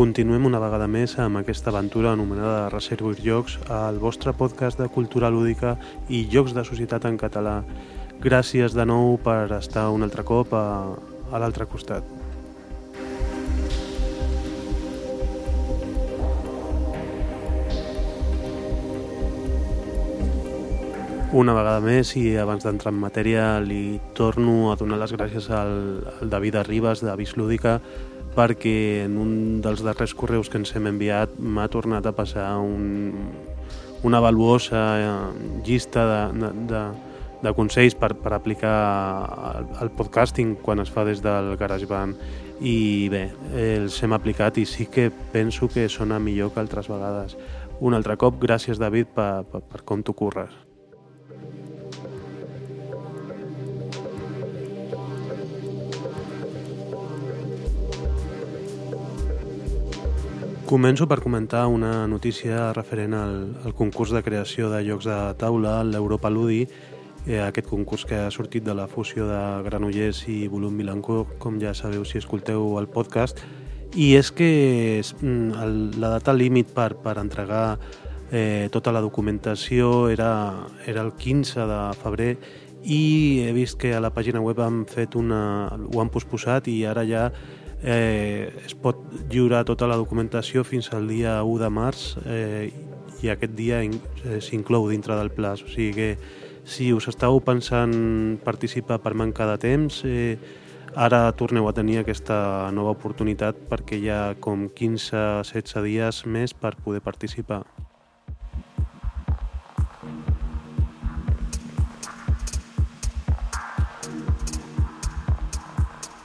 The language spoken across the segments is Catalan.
continuem una vegada més amb aquesta aventura anomenada Reservoir Jocs, el vostre podcast de cultura lúdica i jocs de societat en català. Gràcies de nou per estar un altre cop a, a l'altre costat. Una vegada més i abans d'entrar en matèria li torno a donar les gràcies al, al David Arribas de Lúdica perquè en un dels darrers correus que ens hem enviat m'ha tornat a passar un, una valuosa eh, llista de, de, de consells per, per aplicar al, al podcasting quan es fa des del GarageBand i bé, els hem aplicat i sí que penso que sona millor que altres vegades. Un altre cop, gràcies David per, per, per com t'ho curres. Començo per comentar una notícia referent al, al concurs de creació de llocs de taula, l'Europa Ludi, eh, aquest concurs que ha sortit de la fusió de Granollers i Volum Milancó, com ja sabeu si escolteu el podcast, i és que mm, el, la data límit per, per entregar eh, tota la documentació era, era el 15 de febrer i he vist que a la pàgina web han fet una, ho han posposat i ara ja eh, es pot lliurar tota la documentació fins al dia 1 de març eh, i aquest dia eh, s'inclou dintre del pla. O sigui que si us estàu pensant participar per manca de temps, eh, ara torneu a tenir aquesta nova oportunitat perquè hi ha com 15-16 dies més per poder participar.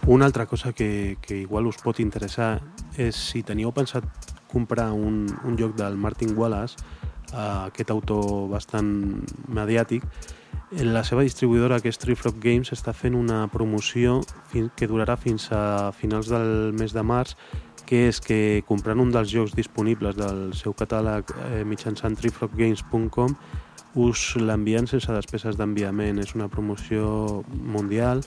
Una altra cosa que, que igual us pot interessar és si teníeu pensat comprar un, un joc del Martin Wallace, eh, aquest autor bastant mediàtic, la seva distribuïdora, que és Tree Frog Games, està fent una promoció que durarà fins a finals del mes de març, que és que comprant un dels jocs disponibles del seu catàleg eh, mitjançant treefroggames.com us l'envien sense despeses d'enviament. És una promoció mundial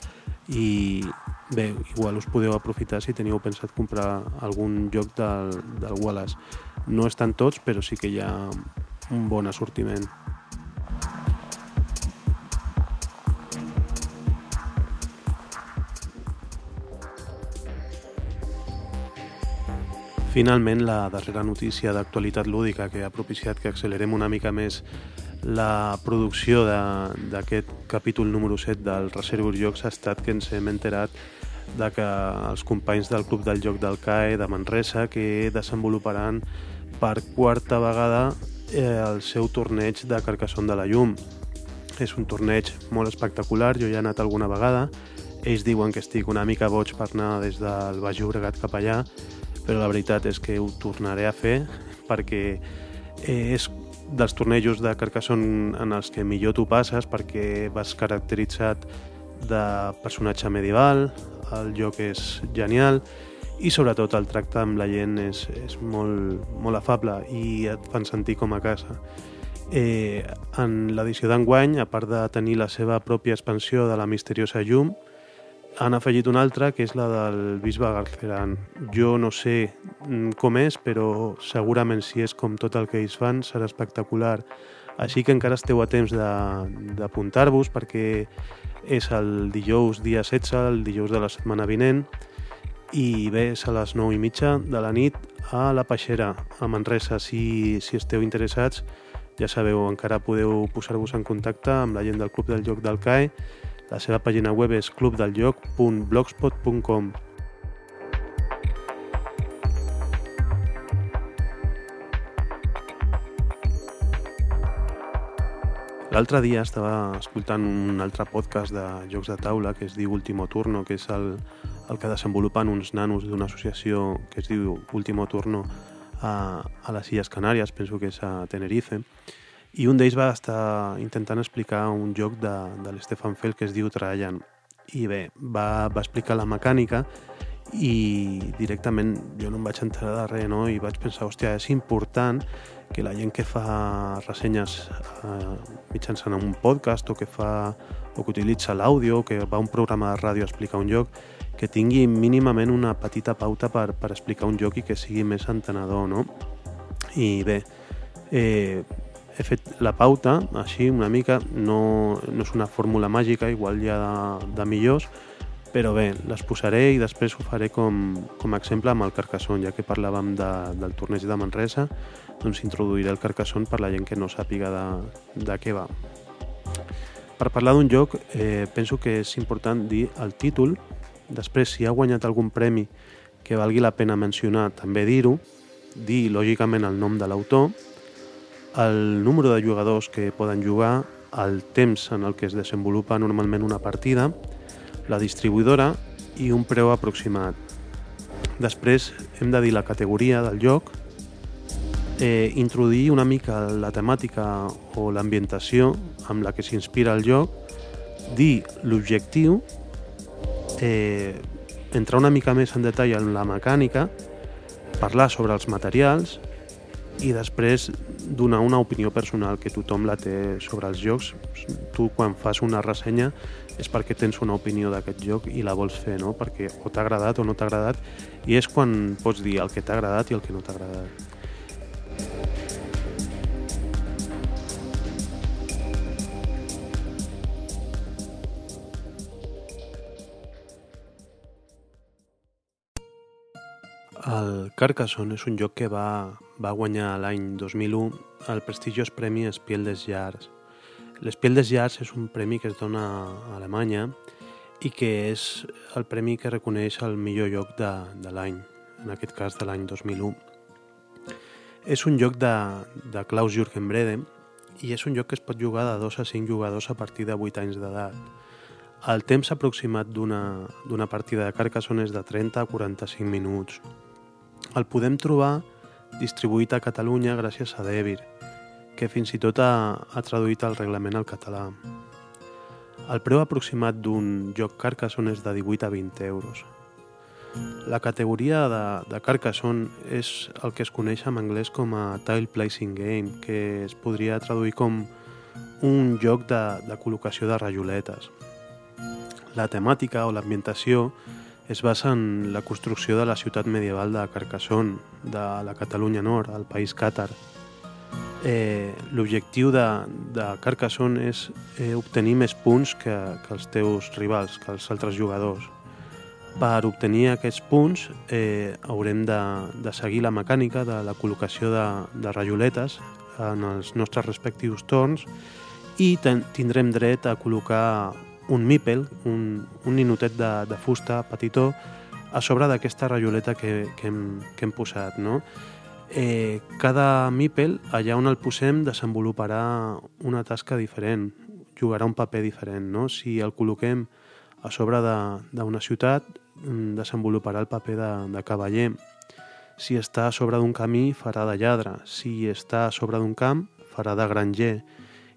i bé, igual us podeu aprofitar si teníeu pensat comprar algun joc del, del Wallace. No estan tots, però sí que hi ha un bon assortiment. Finalment, la darrera notícia d'actualitat lúdica que ha propiciat que accelerem una mica més la producció d'aquest capítol número 7 del Reservoir Jocs ha estat que ens hem enterat de que els companys del Club del Joc del CAE de Manresa que desenvoluparan per quarta vegada eh, el seu torneig de Carcassonne de la Llum. És un torneig molt espectacular, jo ja he anat alguna vegada, ells diuen que estic una mica boig per anar des del Baix Llobregat cap allà, però la veritat és que ho tornaré a fer perquè eh, és dels tornejos de Carcassonne en els que millor tu passes perquè vas caracteritzat de personatge medieval, el joc és genial i sobretot el tracte amb la gent és, és molt, molt afable i et fan sentir com a casa. Eh, en l'edició d'enguany, a part de tenir la seva pròpia expansió de la misteriosa llum, han afegit una altra, que és la del bisbe Garceran. Jo no sé com és, però segurament si és com tot el que ells fan serà espectacular. Així que encara esteu a temps d'apuntar-vos perquè és el dijous dia 16, el dijous de la setmana vinent, i bé, és a les 9 i mitja de la nit a la Peixera, a Manresa. Si, si esteu interessats, ja sabeu, encara podeu posar-vos en contacte amb la gent del Club del Joc del CAE la seva pàgina web és clubdeljoc.blogspot.com. L'altre dia estava escoltant un altre podcast de jocs de taula que es diu Último Turno, que és el, el que desenvolupen uns nanos d'una associació que es diu Último Turno a, a les Illes Canàries, penso que és a Tenerife, i un d'ells va estar intentant explicar un joc de, de l'Stefan Feld que es diu Trajan. I bé, va, va explicar la mecànica i directament jo no em vaig enterar de res, no? I vaig pensar, hòstia, és important que la gent que fa ressenyes eh, mitjançant un podcast o que fa o que utilitza l'àudio, que va a un programa de ràdio a explicar un joc, que tingui mínimament una petita pauta per, per explicar un joc i que sigui més entenedor, no? I bé, eh, he fet la pauta, així una mica, no, no és una fórmula màgica, igual hi ha de, de millors, però bé, les posaré i després ho faré com, com a exemple amb el Carcassonne, ja que parlàvem de, del torneig de Manresa, doncs introduiré el Carcassonne per la gent que no sàpiga de, de què va. Per parlar d'un joc, eh, penso que és important dir el títol, Després, si ha guanyat algun premi que valgui la pena mencionar, també dir-ho, dir lògicament el nom de l'autor, el número de jugadors que poden jugar, el temps en el que es desenvolupa normalment una partida, la distribuïdora i un preu aproximat. Després hem de dir la categoria del joc, eh, introduir una mica la temàtica o l'ambientació amb la que s'inspira el joc, dir l'objectiu eh, entrar una mica més en detall en la mecànica, parlar sobre els materials i després donar una opinió personal que tothom la té sobre els jocs. Tu quan fas una ressenya és perquè tens una opinió d'aquest joc i la vols fer, no? perquè o t'ha agradat o no t'ha agradat i és quan pots dir el que t'ha agradat i el que no t'ha agradat. El Carcassonne és un joc que va, va guanyar l'any 2001 el prestigiós premi Spiel des Jahres. L'Spiel des Jahres és un premi que es dona a Alemanya i que és el premi que reconeix el millor joc de, de l'any, en aquest cas de l'any 2001. És un joc de, de Klaus Jürgen Brede i és un joc que es pot jugar de 2 a 5 jugadors a partir de 8 anys d'edat. El temps aproximat d'una partida de Carcassonne és de 30 a 45 minuts el podem trobar distribuït a Catalunya gràcies a Devir, que fins i tot ha, ha traduït el reglament al català. El preu aproximat d'un joc Carcassonne és de 18 a 20 euros. La categoria de, de Carcassonne és el que es coneix en anglès com a Tile Placing Game, que es podria traduir com un joc de, de col·locació de rajoletes. La temàtica o l'ambientació es basa en la construcció de la ciutat medieval de Carcassonne, de la Catalunya Nord, al país càtar. Eh, L'objectiu de, de Carcassonne és eh, obtenir més punts que, que els teus rivals, que els altres jugadors. Per obtenir aquests punts eh, haurem de, de seguir la mecànica de la col·locació de, de rajoletes en els nostres respectius torns i ten, tindrem dret a col·locar un mípel, un, un ninotet de, de fusta petitó, a sobre d'aquesta rajoleta que, que, hem, que hem posat. No? Eh, cada mípel, allà on el posem, desenvoluparà una tasca diferent, jugarà un paper diferent. No? Si el col·loquem a sobre d'una ciutat, mm, desenvoluparà el paper de, de cavaller. Si està a sobre d'un camí, farà de lladre. Si està a sobre d'un camp, farà de granger.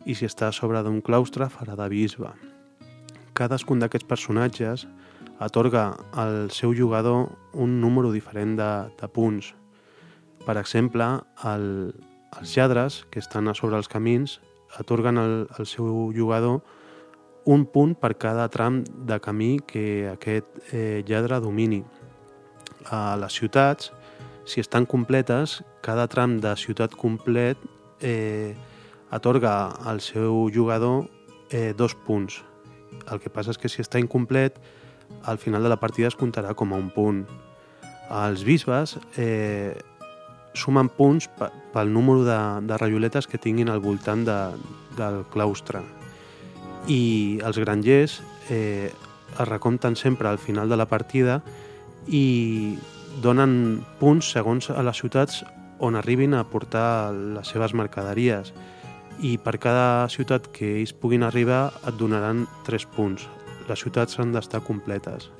I si està a sobre d'un claustre, farà de bisbe cadascun d'aquests personatges atorga al seu jugador un número diferent de, de punts. Per exemple, el, els lladres que estan a sobre els camins atorguen al, al seu jugador un punt per cada tram de camí que aquest eh, lladre domini. A les ciutats, si estan completes, cada tram de ciutat complet eh, atorga al seu jugador eh, dos punts. El que passa és que si està incomplet, al final de la partida es comptarà com a un punt. Els bisbes eh, sumen punts pel número de, de rajoletes que tinguin al voltant de, del claustre. I els grangers eh, es recompten sempre al final de la partida i donen punts segons a les ciutats on arribin a portar les seves mercaderies i per cada ciutat que ells puguin arribar et donaran 3 punts. Les ciutats han d'estar completes.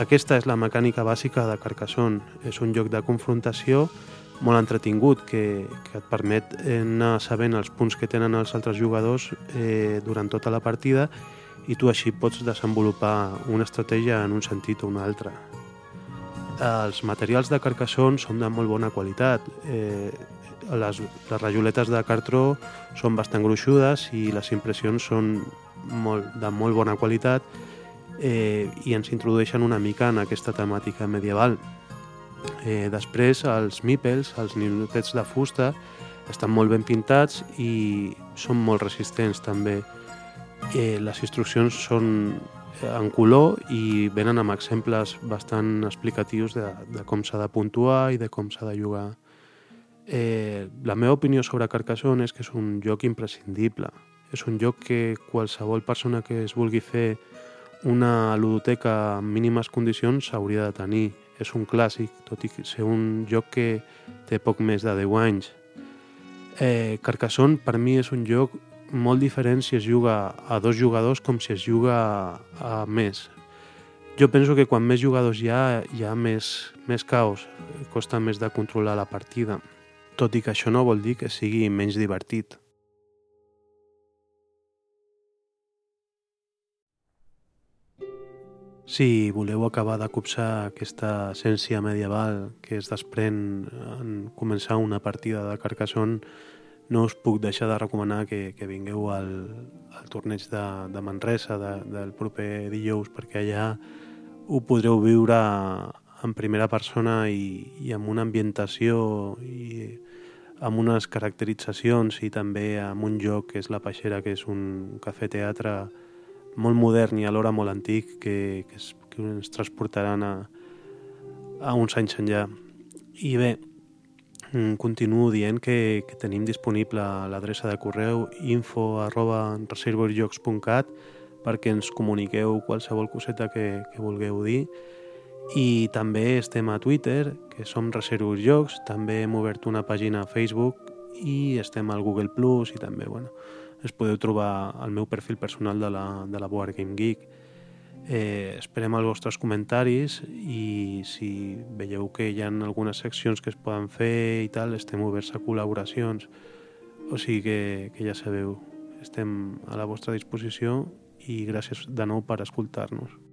Aquesta és la mecànica bàsica de Carcassonne. És un joc de confrontació molt entretingut que, que et permet anar sabent els punts que tenen els altres jugadors eh, durant tota la partida i tu així pots desenvolupar una estratègia en un sentit o un altre. Els materials de Carcassonne són de molt bona qualitat. Eh, les, les rajoletes de cartró són bastant gruixudes i les impressions són molt, de molt bona qualitat eh, i ens introdueixen una mica en aquesta temàtica medieval. Eh, després, els mipels, els ninotets de fusta, estan molt ben pintats i són molt resistents també. Eh, les instruccions són en color i venen amb exemples bastant explicatius de, de com s'ha de puntuar i de com s'ha de jugar. Eh, la meva opinió sobre Carcassonne és que és un joc imprescindible. És un joc que qualsevol persona que es vulgui fer una ludoteca en mínimes condicions s'hauria de tenir. És un clàssic, tot i ser un joc que té poc més de 10 anys. Eh, Carcassonne per mi és un joc molt diferent si es juga a dos jugadors com si es juga a, a més. Jo penso que quan més jugadors hi ha, hi ha més, més caos, costa més de controlar la partida, tot i que això no vol dir que sigui menys divertit. Si voleu acabar de copsar aquesta essència medieval que es desprèn en començar una partida de Carcassonne, no us puc deixar de recomanar que, que vingueu al, al torneig de, de Manresa de, del proper dijous perquè allà ho podreu viure en primera persona i, i amb una ambientació i amb unes caracteritzacions i també amb un joc que és La Peixera, que és un cafè-teatre molt modern i alhora molt antic que, que, es, que ens transportaran a, a uns anys enllà. I bé, Mm, continuo dient que, que tenim disponible l'adreça de correu info arroba perquè ens comuniqueu qualsevol coseta que, que vulgueu dir i també estem a Twitter, que som Reservoir Jocs, també hem obert una pàgina a Facebook i estem al Google Plus i també, bueno, es podeu trobar al meu perfil personal de la, de la Board Game Geek. Eh, esperem els vostres comentaris i si veieu que hi ha algunes seccions que es poden fer i tal, estem oberts a col·laboracions. O sigui que, que ja sabeu, estem a la vostra disposició i gràcies de nou per escoltar-nos.